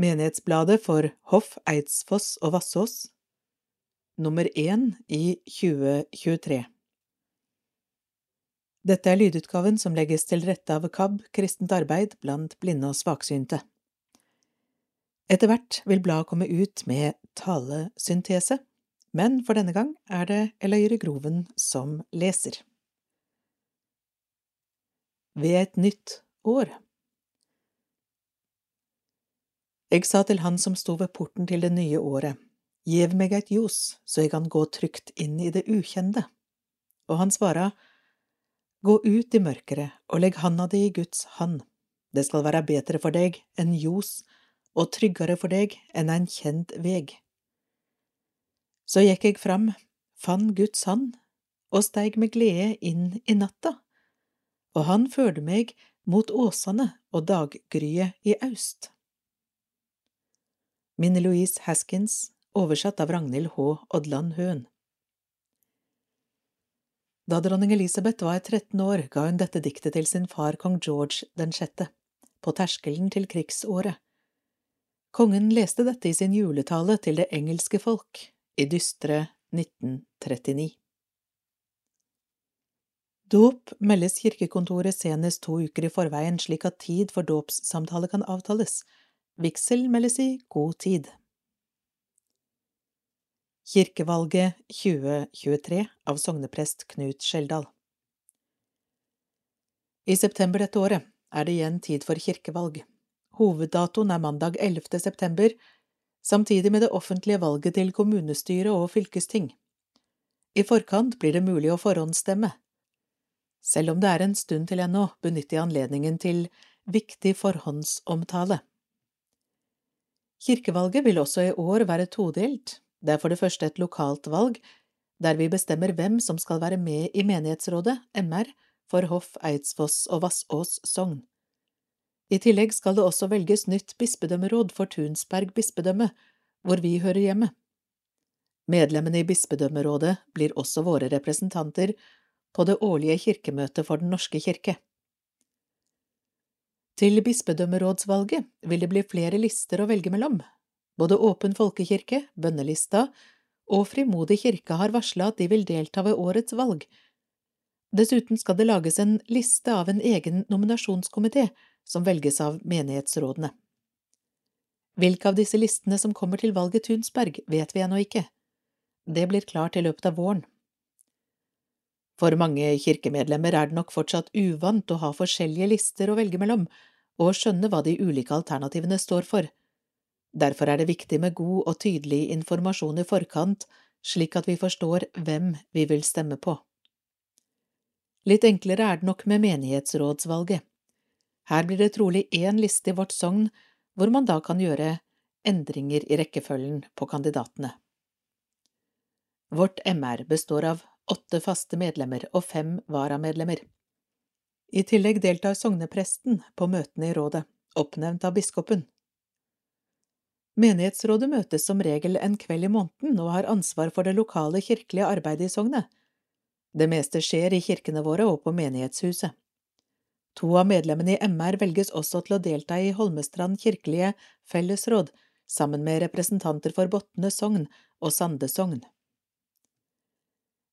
Menighetsbladet for Hoff, Eidsfoss og Vassås, nummer én i 2023. Dette er lydutgaven som legges til rette av KAB Kristent Arbeid blant blinde og svaksynte. Etter hvert vil bladet komme ut med talesyntese, men for denne gang er det Eløyre Groven som leser. Ved et nytt år Jeg sa til han som sto ved porten til det nye året, Gjev meg eit ljos, så jeg kan gå trygt inn i det ukjende. Og han svara, Gå ut i mørkeret og legg handa di i Guds hand. Det skal være bedre for deg enn ljos og tryggere for deg enn en kjent veg. Så gikk jeg fram, fann Guds hand og steig med glede inn i natta, og han førte meg mot åsane og daggryet i aust. Minne Louise Haskins, oversatt av Ragnhild H. Odland Høen. Da dronning Elisabeth var 13 år, ga hun dette diktet til sin far kong George den sjette, på terskelen til krigsåret. Kongen leste dette i sin juletale til det engelske folk i dystre 1939. Dåp meldes kirkekontoret senest to uker i forveien slik at tid for dåpssamtale kan avtales, Vigsel meldes i god tid. Kirkevalget 2023 av sogneprest Knut Skjeldal I september dette året er det igjen tid for kirkevalg. Hoveddatoen er mandag 11. september, samtidig med det offentlige valget til kommunestyre og fylkesting. I forkant blir det mulig å forhåndsstemme. Selv om det er en stund til ennå, benytter jeg anledningen til viktig forhåndsomtale. Kirkevalget vil også i år være todelt. Det er for det første et lokalt valg, der vi bestemmer hvem som skal være med i menighetsrådet, MR, for Hoff, Eidsfoss og Vassås sogn. I tillegg skal det også velges nytt bispedømmeråd for Tunsberg bispedømme, hvor vi hører hjemme. Medlemmene i bispedømmerådet blir også våre representanter på det årlige kirkemøtet for Den norske kirke. Til bispedømmerådsvalget vil det bli flere lister å velge mellom. Både Åpen folkekirke, Bønnelista og Frimodig kirke har varsla at de vil delta ved årets valg. Dessuten skal det lages en liste av en egen nominasjonskomité som velges av menighetsrådene. Hvilke av disse listene som kommer til valget Tunsberg, vet vi ennå ikke. Det blir klart i løpet av våren. For mange kirkemedlemmer er det nok fortsatt uvant å ha forskjellige lister å velge mellom, og skjønne hva de ulike alternativene står for. Derfor er det viktig med god og tydelig informasjon i forkant, slik at vi forstår hvem vi vil stemme på. Litt enklere er det nok med menighetsrådsvalget. Her blir det trolig én liste i vårt sogn, hvor man da kan gjøre endringer i rekkefølgen på kandidatene. Vårt MR består av åtte faste medlemmer og fem varamedlemmer. I tillegg deltar sognepresten på møtene i rådet, oppnevnt av biskopen. Menighetsrådet møtes som regel en kveld i måneden og har ansvar for det lokale kirkelige arbeidet i sognet. Det meste skjer i kirkene våre og på menighetshuset. To av medlemmene i MR velges også til å delta i Holmestrand kirkelige fellesråd, sammen med representanter for Botne sogn og Sande sogn.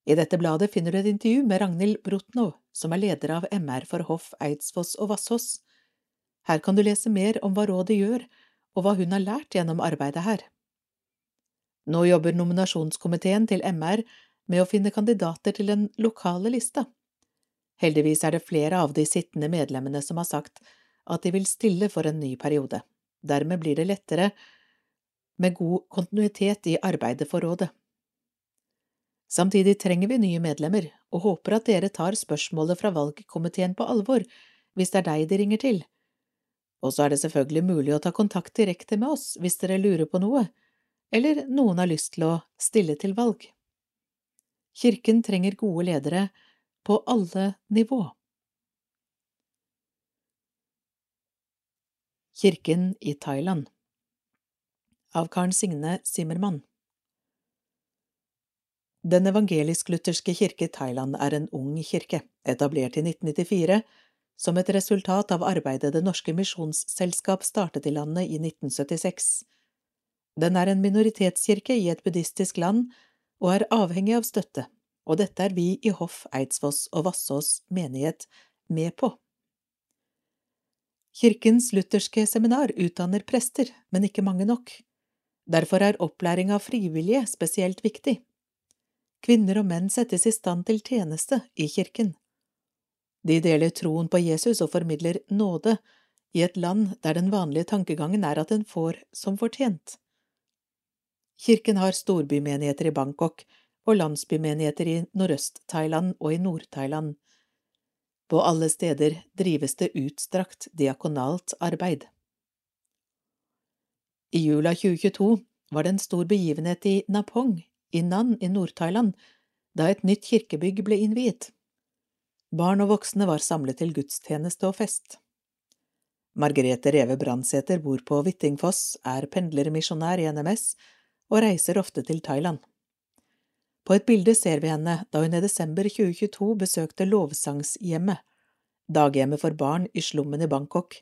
I dette bladet finner du et intervju med Ragnhild Brotnow, som er leder av MR for Hoff, Eidsfoss og Vassås. Her kan du lese mer om hva rådet gjør, og hva hun har lært gjennom arbeidet her. Nå jobber nominasjonskomiteen til MR med å finne kandidater til den lokale lista. Heldigvis er det flere av de sittende medlemmene som har sagt at de vil stille for en ny periode. Dermed blir det lettere med god kontinuitet i arbeidet for rådet. Samtidig trenger vi nye medlemmer, og håper at dere tar spørsmålet fra valgkomiteen på alvor hvis det er deg de ringer til. Og så er det selvfølgelig mulig å ta kontakt direkte med oss hvis dere lurer på noe, eller noen har lyst til å stille til valg. Kirken trenger gode ledere på alle nivå. Kirken i Thailand Av Karen Signe Simmermann den evangelisk-lutherske kirke i Thailand er en ung kirke, etablert i 1994, som et resultat av arbeidet Det Norske Misjonsselskap startet i landet i 1976. Den er en minoritetskirke i et buddhistisk land og er avhengig av støtte, og dette er vi i Hoff, Eidsfoss og Vassås menighet med på. Kirkens lutherske seminar utdanner prester, men ikke mange nok. Derfor er opplæring av frivillige spesielt viktig. Kvinner og menn settes i stand til tjeneste i kirken. De deler troen på Jesus og formidler nåde i et land der den vanlige tankegangen er at en får som fortjent. Kirken har storbymenigheter i Bangkok og landsbymenigheter i Nordøst-Thailand og i Nord-Thailand. På alle steder drives det utstrakt diakonalt arbeid. I jula 2022 var det en stor begivenhet i Napong, i Nan i Nord-Thailand, da et nytt kirkebygg ble innviet. Barn og voksne var samlet til gudstjeneste og fest. Margrethe Reve Brandsæter bor på Hvittingfoss, er pendlermisjonær i NMS og reiser ofte til Thailand. På et bilde ser vi henne da hun i desember 2022 besøkte Lovsangshjemmet, daghjemmet for barn i slummen i Bangkok,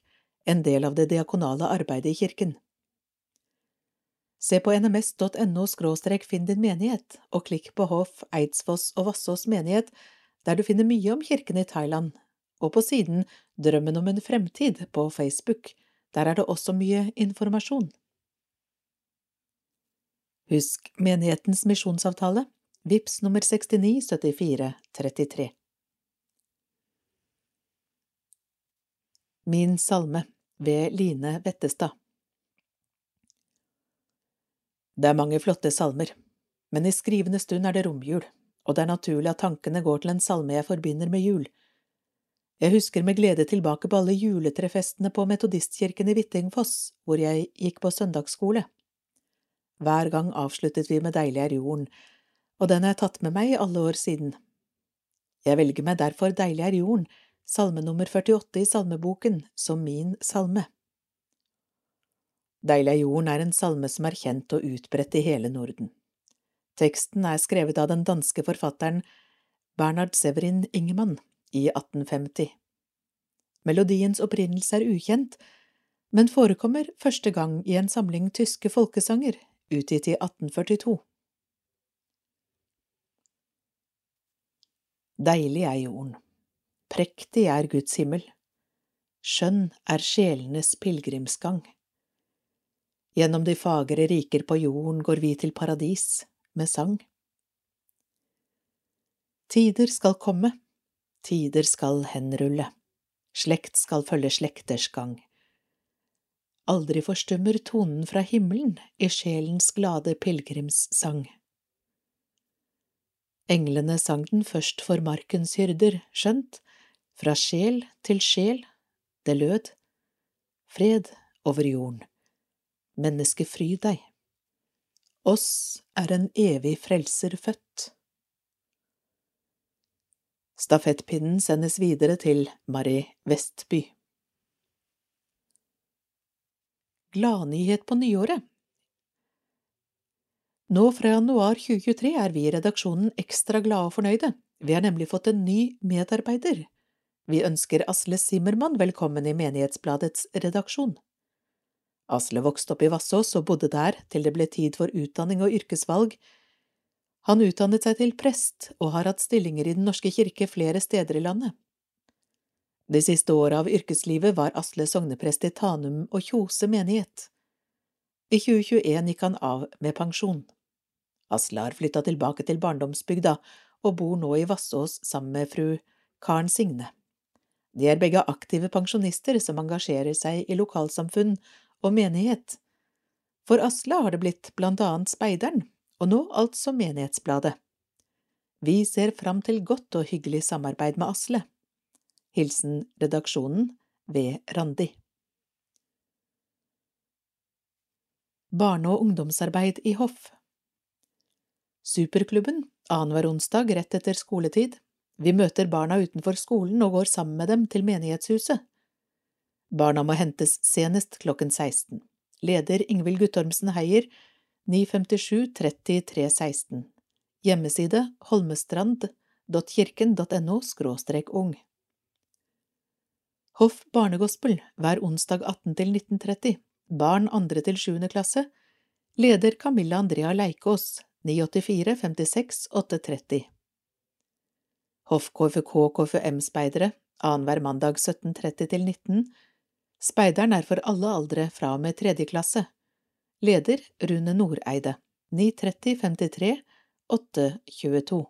en del av det diakonale arbeidet i kirken. Se på nms.no finn din menighet, og klikk på Hoff, Eidsfoss og Vassås menighet, der du finner mye om kirken i Thailand, og på siden Drømmen om en fremtid på Facebook, der er det også mye informasjon. Husk menighetens misjonsavtale, VIPS nummer 697433. Min salme ved Line Vettestad Det er mange flotte salmer, men i skrivende stund er det romjul, og det er naturlig at tankene går til en salme jeg forbinder med jul. Jeg husker med glede tilbake på alle juletrefestene på Metodistkirken i Hvittingfoss, hvor jeg gikk på søndagsskole. Hver gang avsluttet vi med Deilig er jorden, og den har jeg tatt med meg i alle år siden. Jeg velger meg derfor Deilig er jorden, salme nummer 48 i salmeboken, som min salme. Deilig er jorden er en salme som er kjent og utbredt i hele Norden. Teksten er skrevet av den danske forfatteren Bernhard Severin Ingemann i 1850. Melodiens opprinnelse er ukjent, men forekommer første gang i en samling tyske folkesanger utgitt i 1842. Deilig er jorden, prektig er Guds himmel, skjønn er sjelenes pilegrimsgang. Gjennom de fagre riker på jorden går vi til paradis med sang. Tider skal komme, tider skal henrulle, slekt skal følge slekters gang. Aldri forstummer tonen fra himmelen i sjelens glade pilegrimssang. Englene sang den først for markens hyrder, skjønt, fra sjel til sjel, det lød, fred over jorden, menneske fry deg, oss er en evig frelser født. Stafettpinnen sendes videre til Mari Vestby. Gladnyhet på nyåret Nå fra januar 2023 er vi i redaksjonen ekstra glade og fornøyde, vi har nemlig fått en ny medarbeider. Vi ønsker Asle Simmermann velkommen i Menighetsbladets redaksjon. Asle vokste opp i Vassås og bodde der til det ble tid for utdanning og yrkesvalg. Han utdannet seg til prest og har hatt stillinger i Den norske kirke flere steder i landet. De siste åra av yrkeslivet var Asle sogneprest i Tanum og Kjose menighet. I 2021 gikk han av med pensjon. Asle har flytta tilbake til barndomsbygda og bor nå i Vassås sammen med fru Karen Signe. De er begge aktive pensjonister som engasjerer seg i lokalsamfunn og menighet. For Asle har det blitt blant annet Speideren, og nå altså Menighetsbladet. Vi ser fram til godt og hyggelig samarbeid med Asle. Hilsen redaksjonen ved Randi. Barne- og ungdomsarbeid i hoff Superklubben annenhver onsdag rett etter skoletid. Vi møter barna utenfor skolen og går sammen med dem til menighetshuset. Barna må hentes senest klokken 16. Leder Ingvild Guttormsen Heier, 957 30 316. Hjemmeside holmestrand.kirken.no – ung. Hoff barnegospel hver onsdag 18 til 1930, barn andre til sjuende klasse, leder Camilla Andrea Leikås, 984 56 830. Hoff KFK KFM-speidere, annenhver mandag 17.30 til 19. Speideren er for alle aldre fra og med tredje klasse. Leder Rune Noreide, 93053 822.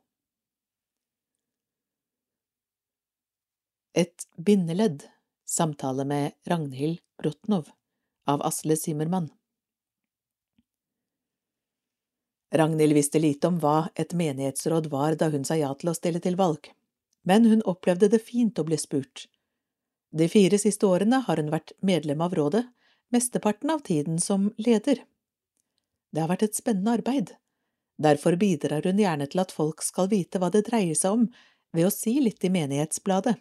Et bindeledd Samtale med Ragnhild Brotnov av Asle Simmermann Ragnhild visste lite om hva et menighetsråd var da hun sa ja til å stille til valg, men hun opplevde det fint å bli spurt. De fire siste årene har hun vært medlem av rådet, mesteparten av tiden som leder. Det har vært et spennende arbeid. Derfor bidrar hun gjerne til at folk skal vite hva det dreier seg om, ved å si litt i Menighetsbladet.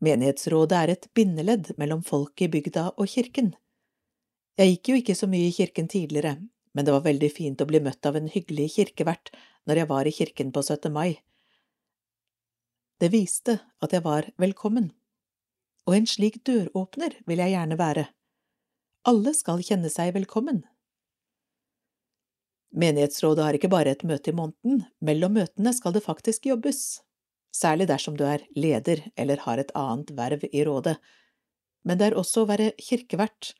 Menighetsrådet er et bindeledd mellom folk i bygda og kirken. Jeg gikk jo ikke så mye i kirken tidligere, men det var veldig fint å bli møtt av en hyggelig kirkevert når jeg var i kirken på 17. mai. Det viste at jeg var velkommen. Og en slik døråpner vil jeg gjerne være. Alle skal kjenne seg velkommen. Menighetsrådet har ikke bare et møte i måneden, mellom møtene skal det faktisk jobbes særlig dersom du er leder eller har et annet verv i rådet, men det er også å være kirkevert,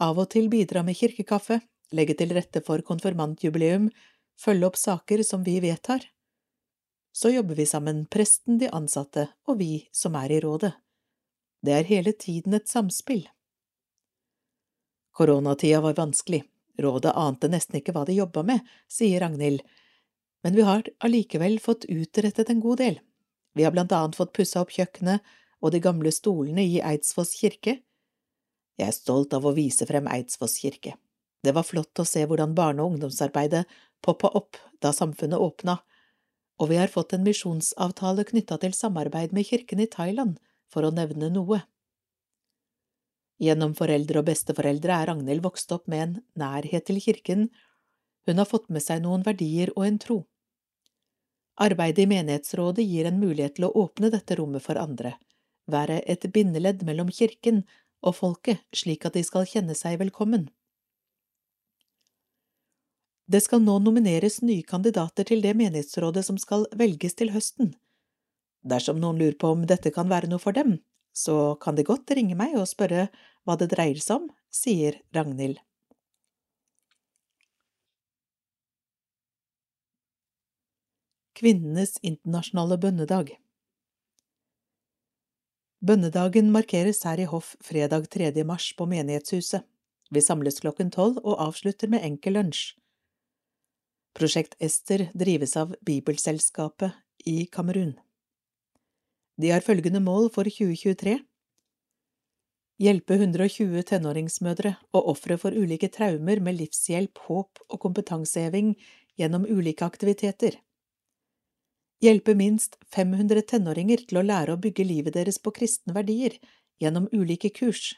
av og til bidra med kirkekaffe, legge til rette for konfirmantjubileum, følge opp saker som vi vedtar. Så jobber vi sammen, presten, de ansatte og vi som er i rådet. Det er hele tiden et samspill. Koronatida var vanskelig, rådet ante nesten ikke hva de jobba med, sier Ragnhild, men vi har allikevel fått utrettet en god del. Vi har blant annet fått pussa opp kjøkkenet og de gamle stolene i Eidsfoss kirke. Jeg er stolt av å vise frem Eidsfoss kirke. Det var flott å se hvordan barne- og ungdomsarbeidet poppa opp da samfunnet åpna, og vi har fått en misjonsavtale knytta til samarbeid med kirken i Thailand, for å nevne noe. Gjennom foreldre og besteforeldre er Ragnhild vokst opp med en nærhet til kirken, hun har fått med seg noen verdier og en tro. Arbeidet i menighetsrådet gir en mulighet til å åpne dette rommet for andre, være et bindeledd mellom kirken og folket slik at de skal kjenne seg velkommen. Det skal nå nomineres nye kandidater til det menighetsrådet som skal velges til høsten. Dersom noen lurer på om dette kan være noe for dem, så kan de godt ringe meg og spørre hva det dreier seg om, sier Ragnhild. Kvinnenes internasjonale bønnedag Bønnedagen markeres her i hoff fredag 3. mars på Menighetshuset. Vi samles klokken tolv og avslutter med enkel lunsj. Prosjekt Ester drives av Bibelselskapet i Kamerun. De har følgende mål for 2023 Hjelpe 120 tenåringsmødre og ofre for ulike traumer med livshjelp, håp og kompetanseheving gjennom ulike aktiviteter hjelpe minst 500 tenåringer til å lære å bygge livet deres på kristne verdier gjennom ulike kurs.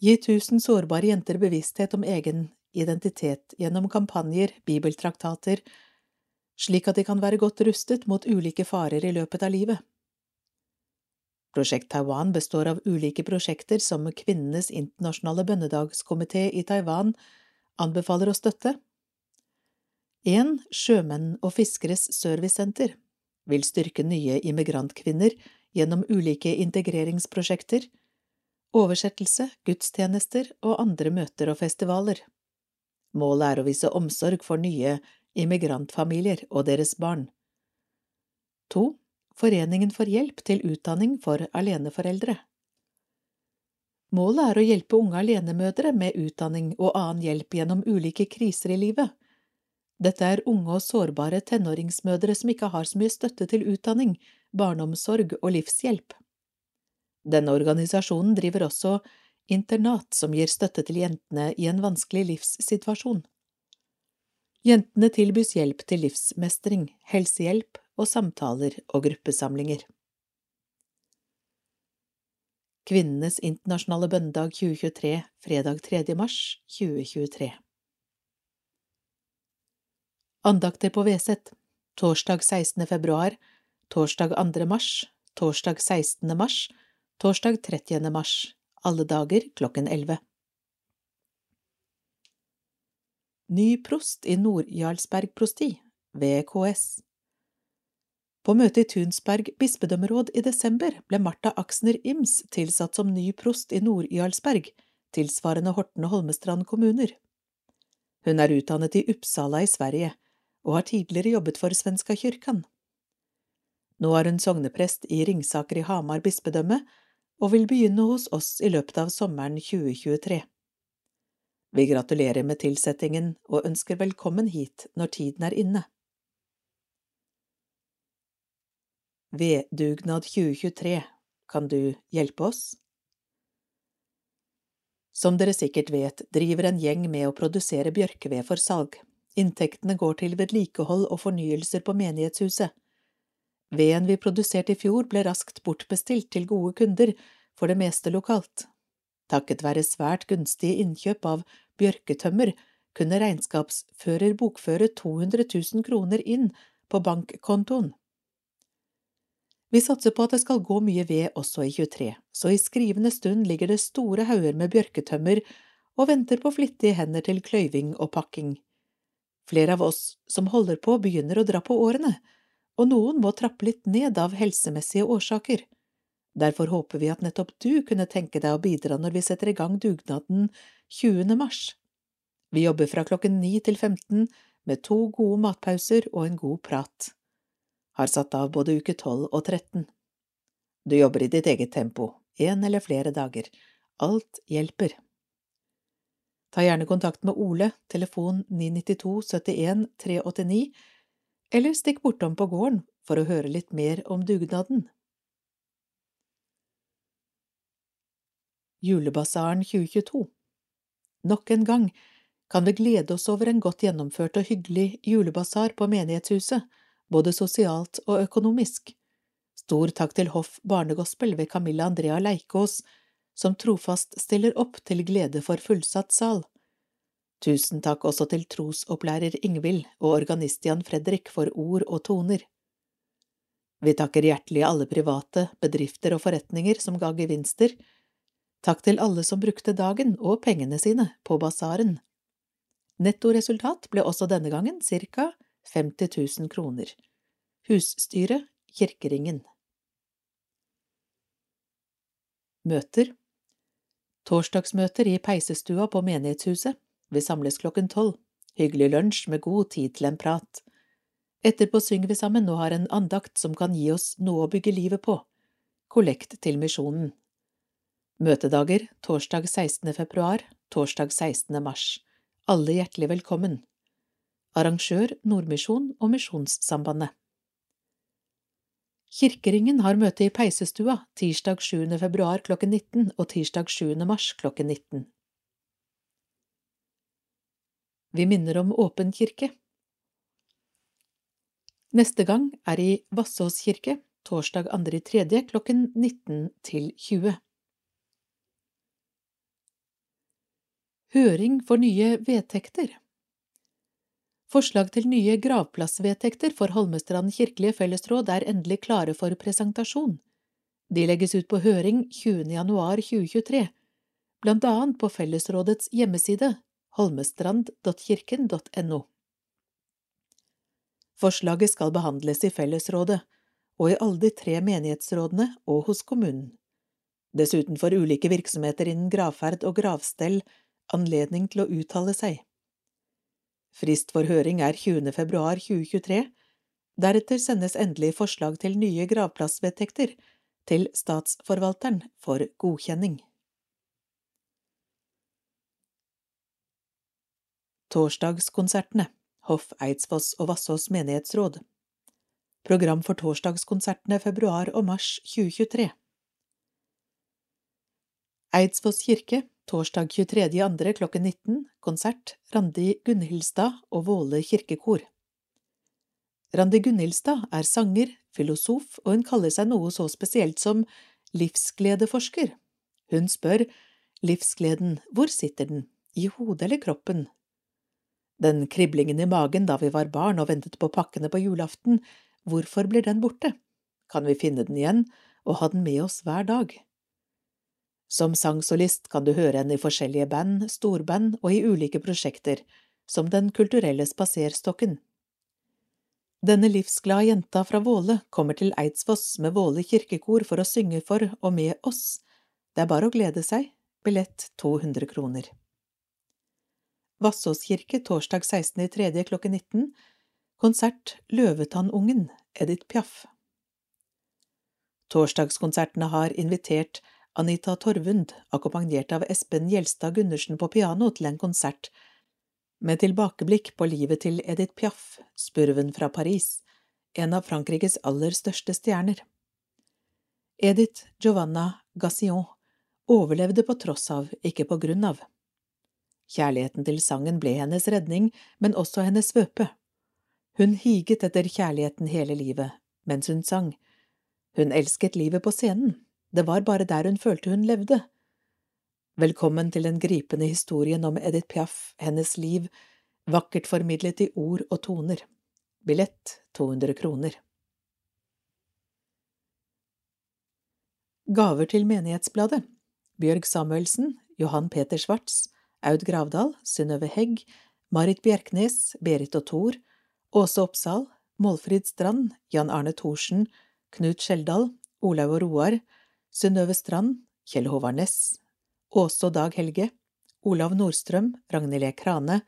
Gi 1000 sårbare jenter bevissthet om egen identitet gjennom kampanjer, bibeltraktater, slik at de kan være godt rustet mot ulike farer i løpet av livet. Prosjekt Taiwan består av ulike prosjekter som Kvinnenes internasjonale bønnedagskomité i Taiwan anbefaler å støtte, en Sjømenn og fiskeres servicesenter vil styrke nye immigrantkvinner gjennom ulike integreringsprosjekter, oversettelse, gudstjenester og andre møter og festivaler. Målet er å vise omsorg for nye immigrantfamilier og deres barn. To Foreningen for hjelp til utdanning for aleneforeldre. Målet er å hjelpe unge alenemødre med utdanning og annen hjelp gjennom ulike kriser i livet dette er unge og sårbare tenåringsmødre som ikke har så mye støtte til utdanning, barneomsorg og livshjelp. Denne organisasjonen driver også internat som gir støtte til jentene i en vanskelig livssituasjon. Jentene tilbys hjelp til livsmestring, helsehjelp og samtaler og gruppesamlinger. Kvinnenes internasjonale bønnedag 2023, fredag 3. mars 2023 Andakter på Veset Torsdag 16. februar Torsdag 2. mars torsdag 16. mars, torsdag 30. mars, alle dager klokken 11. Ny prost i Nord-Jarlsberg prosti, VKS På møtet i Tunsberg bispedømmeråd i desember ble Marta Aksner Ims tilsatt som ny prost i Nord-Jarlsberg, tilsvarende Horten og Holmestrand kommuner. Hun er utdannet i Uppsala i Sverige og har tidligere jobbet for Svenska kyrkan. Nå er hun sogneprest i Ringsaker i Hamar bispedømme og vil begynne hos oss i løpet av sommeren 2023. Vi gratulerer med tilsettingen og ønsker velkommen hit når tiden er inne. Ved dugnad 2023, kan du hjelpe oss? Som dere sikkert vet, driver en gjeng med å produsere bjørkeved for salg. Inntektene går til vedlikehold og fornyelser på menighetshuset. Veden vi produserte i fjor ble raskt bortbestilt til gode kunder, for det meste lokalt. Takket være svært gunstige innkjøp av bjørketømmer kunne regnskapsfører bokføre 200 000 kroner inn på bankkontoen. Vi satser på at det skal gå mye ved også i 23, så i skrivende stund ligger det store hauger med bjørketømmer og venter på flittige hender til kløyving og pakking. Flere av oss som holder på, begynner å dra på årene, og noen må trappe litt ned av helsemessige årsaker. Derfor håper vi at nettopp du kunne tenke deg å bidra når vi setter i gang dugnaden 20. mars. Vi jobber fra klokken 9 til 15 med to gode matpauser og en god prat. Har satt av både uke 12 og 13. Du jobber i ditt eget tempo, en eller flere dager. Alt hjelper. Ta gjerne kontakt med Ole, telefon 992 71 389, eller stikk bortom på gården for å høre litt mer om dugnaden. Julebasaren 2022 Nok en gang kan vi glede oss over en godt gjennomført og hyggelig julebasar på menighetshuset, både sosialt og økonomisk. Stor takk til Hoff Barnegospel ved Camilla Andrea Leikås, som trofast stiller opp til glede for fullsatt sal. Tusen takk også til trosopplærer Ingvild og organist Jan Fredrik for ord og toner. Vi takker hjertelig alle private, bedrifter og forretninger som ga gevinster. Takk til alle som brukte dagen og pengene sine på basaren. Nettoresultat ble også denne gangen ca. 50 000 kroner. Husstyret Kirkeringen. Møter Torsdagsmøter i peisestua på menighetshuset. Vi samles klokken tolv. Hyggelig lunsj med god tid til en prat. Etterpå synger vi sammen og har en andakt som kan gi oss noe å bygge livet på. Kollekt til misjonen. Møtedager torsdag 16. februar, torsdag 16. mars. Alle hjertelig velkommen. Arrangør Nordmisjon og Misjonssambandet. Kirkeringen har møte i Peisestua tirsdag 7. februar klokken 19 og tirsdag 7. mars klokken 19. Vi minner om åpen kirke. Neste gang er i Vassås kirke, torsdag 2. tredje klokken 19 til 20. Høring for nye vedtekter Forslag til nye gravplassvedtekter for Holmestrand kirkelige fellesråd er endelig klare for presentasjon. De legges ut på høring 20. januar 2023, blant annet på fellesrådets hjemmeside holmestrand.kirken.no. Forslaget skal behandles i fellesrådet og i alle de tre menighetsrådene og hos kommunen. Dessuten får ulike virksomheter innen gravferd og gravstell anledning til å uttale seg. Frist for høring er 20. februar 2023. Deretter sendes endelig forslag til nye gravplassvedtekter til Statsforvalteren for godkjenning. Torsdagskonsertene Hoff Eidsfoss og Vassås menighetsråd Program for torsdagskonsertene februar og mars 2023 Eidsfoss kirke Torsdag 23.2. klokken 19 konsert Randi Gunnhildstad og Våle kirkekor. Randi Gunnhildstad er sanger, filosof, og hun kaller seg noe så spesielt som livsgledeforsker. Hun spør livsgleden, hvor sitter den, i hodet eller kroppen? Den kriblingen i magen da vi var barn og ventet på pakkene på julaften, hvorfor blir den borte? Kan vi finne den igjen? og ha den med oss hver dag. Som sangsolist kan du høre henne i forskjellige band, storband og i ulike prosjekter, som Den kulturelle spaserstokken. Denne livsglade jenta fra Våle kommer til Eidsfoss med Våle kirkekor for å synge for og med oss. Det er bare å glede seg. Billett 200 kroner. Vassås kirke torsdag 16.3. klokken 19. Konsert Løvetannungen, Edith Piaf. Torsdagskonsertene har invitert Anita Torvund, akkompagnert av Espen Gjelstad Gundersen på piano, til en konsert med tilbakeblikk på livet til Edith Piaf, spurven fra Paris, en av Frankrikes aller største stjerner. Edith Giovanna Gassillon overlevde på tross av, ikke på grunn av. Kjærligheten til sangen ble hennes redning, men også hennes svøpe. Hun higet etter kjærligheten hele livet, mens hun sang. Hun elsket livet på scenen, det var bare der hun følte hun levde. Velkommen til den gripende historien om Edith Piaf, hennes liv, vakkert formidlet i ord og toner. Billett 200 kroner. Gaver til Menighetsbladet Bjørg Samuelsen, Johan Peter Schwartz, Aud Gravdal, Synnøve Hegg, Marit Bjerknes, Berit og Thor, Åse Oppsal, Målfrid Strand, Jan Arne Thorsen, Knut Skjeldal, Olaug og Roar, Synnøve Strand, Kjell Håvard Næss, Åse og Dag Helge, Olav Nordstrøm, Ragnhild E. Krane,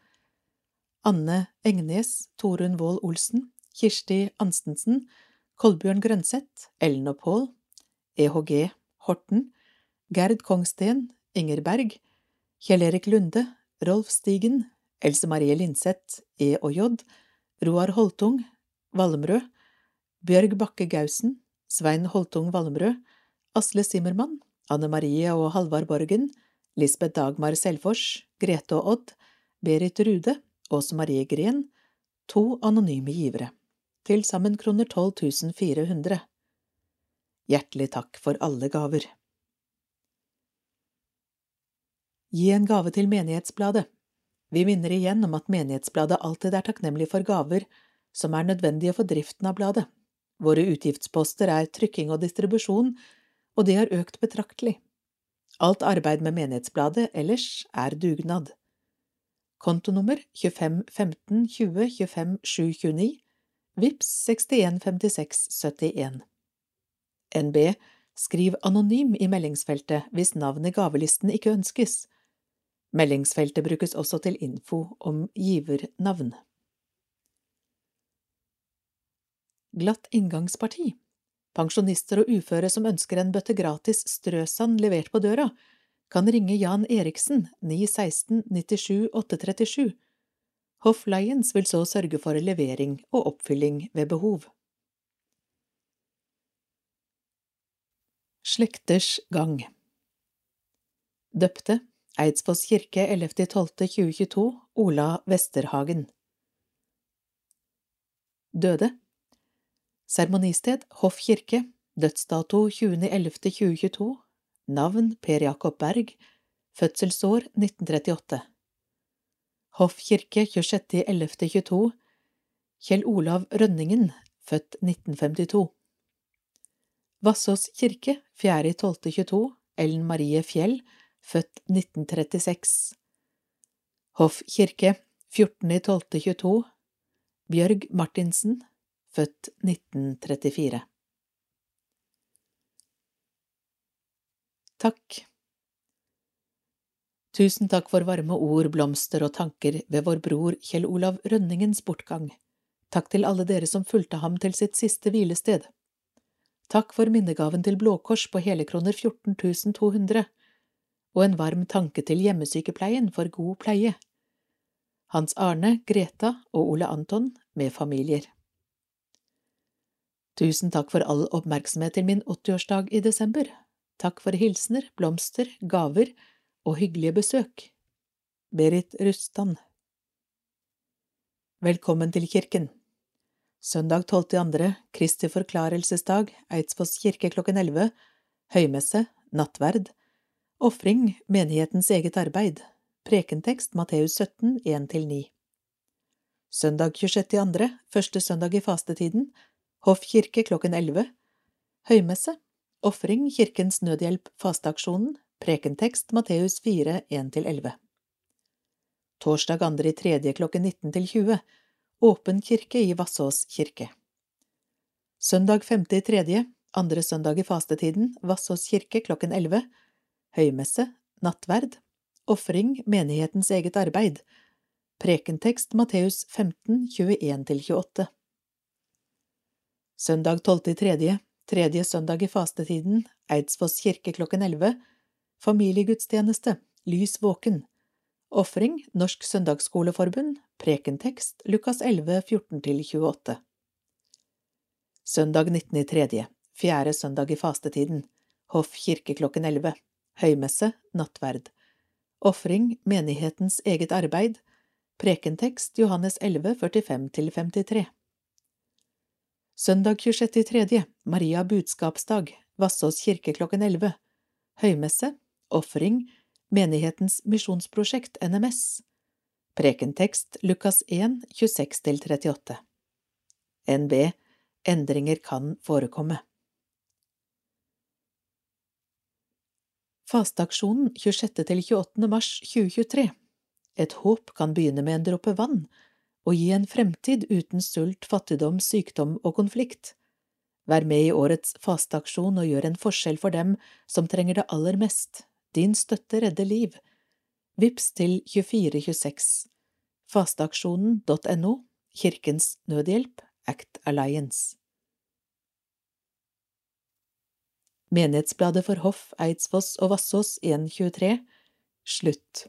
Anne Engnes, Torunn Wold Olsen, Kirsti Anstensen, Kolbjørn Grønseth, Ellen og Pål, EHG Horten, Gerd Kongsten, Inger Berg, Kjell-Erik Lunde, Rolf Stigen, Else Marie Linseth, E og J, Roar Holtung, Valmrød, Bjørg Bakke Gausen, Svein Holtung Valmrød, Asle Simmermann, Anne Marie og Halvard Borgen, Lisbeth Dagmar Selfors, Grete og Odd, Berit Rude, Åse Marie Gren, to anonyme givere, til sammen kroner 12 400. Hjertelig takk for alle gaver. Gi en gave til Menighetsbladet. Vi minner igjen om at Menighetsbladet alltid er takknemlig for gaver som er nødvendige for driften av bladet. Våre utgiftsposter er trykking og distribusjon, og det har økt betraktelig. Alt arbeid med Menighetsbladet ellers er dugnad. Kontonummer 25 15 20 25 729 Vips 61 56 71 NB Skriv anonym i meldingsfeltet hvis navnet i gavelisten ikke ønskes. Meldingsfeltet brukes også til info om givernavn. Glatt inngangsparti Pensjonister og uføre som ønsker en bøtte gratis strøsand levert på døra, kan ringe Jan Eriksen 916 97 837. Hoff Lions vil så sørge for levering og oppfylling ved behov. Slekters gang Døpte Eidsfoss kirke 11.12.2022 Ola Vesterhagen. Døde. Seremonisted Hoff kirke Dødsdato 20.11.2022 Navn Per Jakob Berg Fødselsår 1938 Hoff kirke 26.11.22 Kjell Olav Rønningen Født 1952 Vassås kirke 4.12.22 Ellen Marie Fjell født 1936. Hoff kirke, 14.12.22 Bjørg Martinsen, født 1934. Takk Tusen takk for varme ord, blomster og tanker ved vår bror Kjell Olav Rønningens bortgang. Takk til alle dere som fulgte ham til sitt siste hvilested. Takk for minnegaven til Blå Kors på hele kroner 14 200 og en varm tanke til hjemmesykepleien for god pleie. Hans Arne, Greta og Ole Anton med familier. Tusen takk for all oppmerksomhet til min 80-årsdag i desember. Takk for hilsener, blomster, gaver og hyggelige besøk. Berit Rustan Velkommen til kirken. Søndag 12.2., Kristi forklarelsesdag, Eidsfoss kirke klokken 11, høymesse, nattverd, Ofring, menighetens eget arbeid, prekentekst Matteus 17, 1–9 Søndag 26.2., første søndag i fastetiden, Hoff kirke klokken 11, høymesse, Ofring Kirkens Nødhjelp Fasteaksjonen. Prekentekst Matteus 4, 1–11 Torsdag andre i tredje klokken 19–20, Åpen kirke i Vassås kirke. Søndag femte i tredje, andre søndag i fastetiden, Vassås kirke klokken 11 Høymesse, nattverd Ofring menighetens eget arbeid. Prekentekst Matteus 15, 21–28 Søndag tolvte i tredje, tredje søndag i fastetiden, Eidsfoss kirke klokken 11 Familiegudstjeneste, Lys våken. Ofring, Norsk Søndagsskoleforbund, prekentekst, Lukas 11, 14–28 Søndag 19. i fjerde søndag i fastetiden, Hoff kirke klokken 11 Høymesse, nattverd. Ofring, menighetens eget arbeid, prekentekst, Johannes 11, 45–53 Søndag 26. i tredje, Maria budskapsdag, Vassås kirke klokken 11 Høymesse, Ofring, Menighetens misjonsprosjekt NMS Prekentekst Lukas 1, 26–38 NB Endringer kan forekomme Fasteaksjonen 26.–28. mars 2023 Et håp kan begynne med en dråpe vann og gi en fremtid uten sult, fattigdom, sykdom og konflikt. Vær med i årets fasteaksjon og gjør en forskjell for dem som trenger det aller mest. Din støtte redder liv. Vips til 2426. Fasteaksjonen.no Kirkens Nødhjelp Act Alliance Menighetsbladet for Hoff, Eidsfoss og Vassås 123. Slutt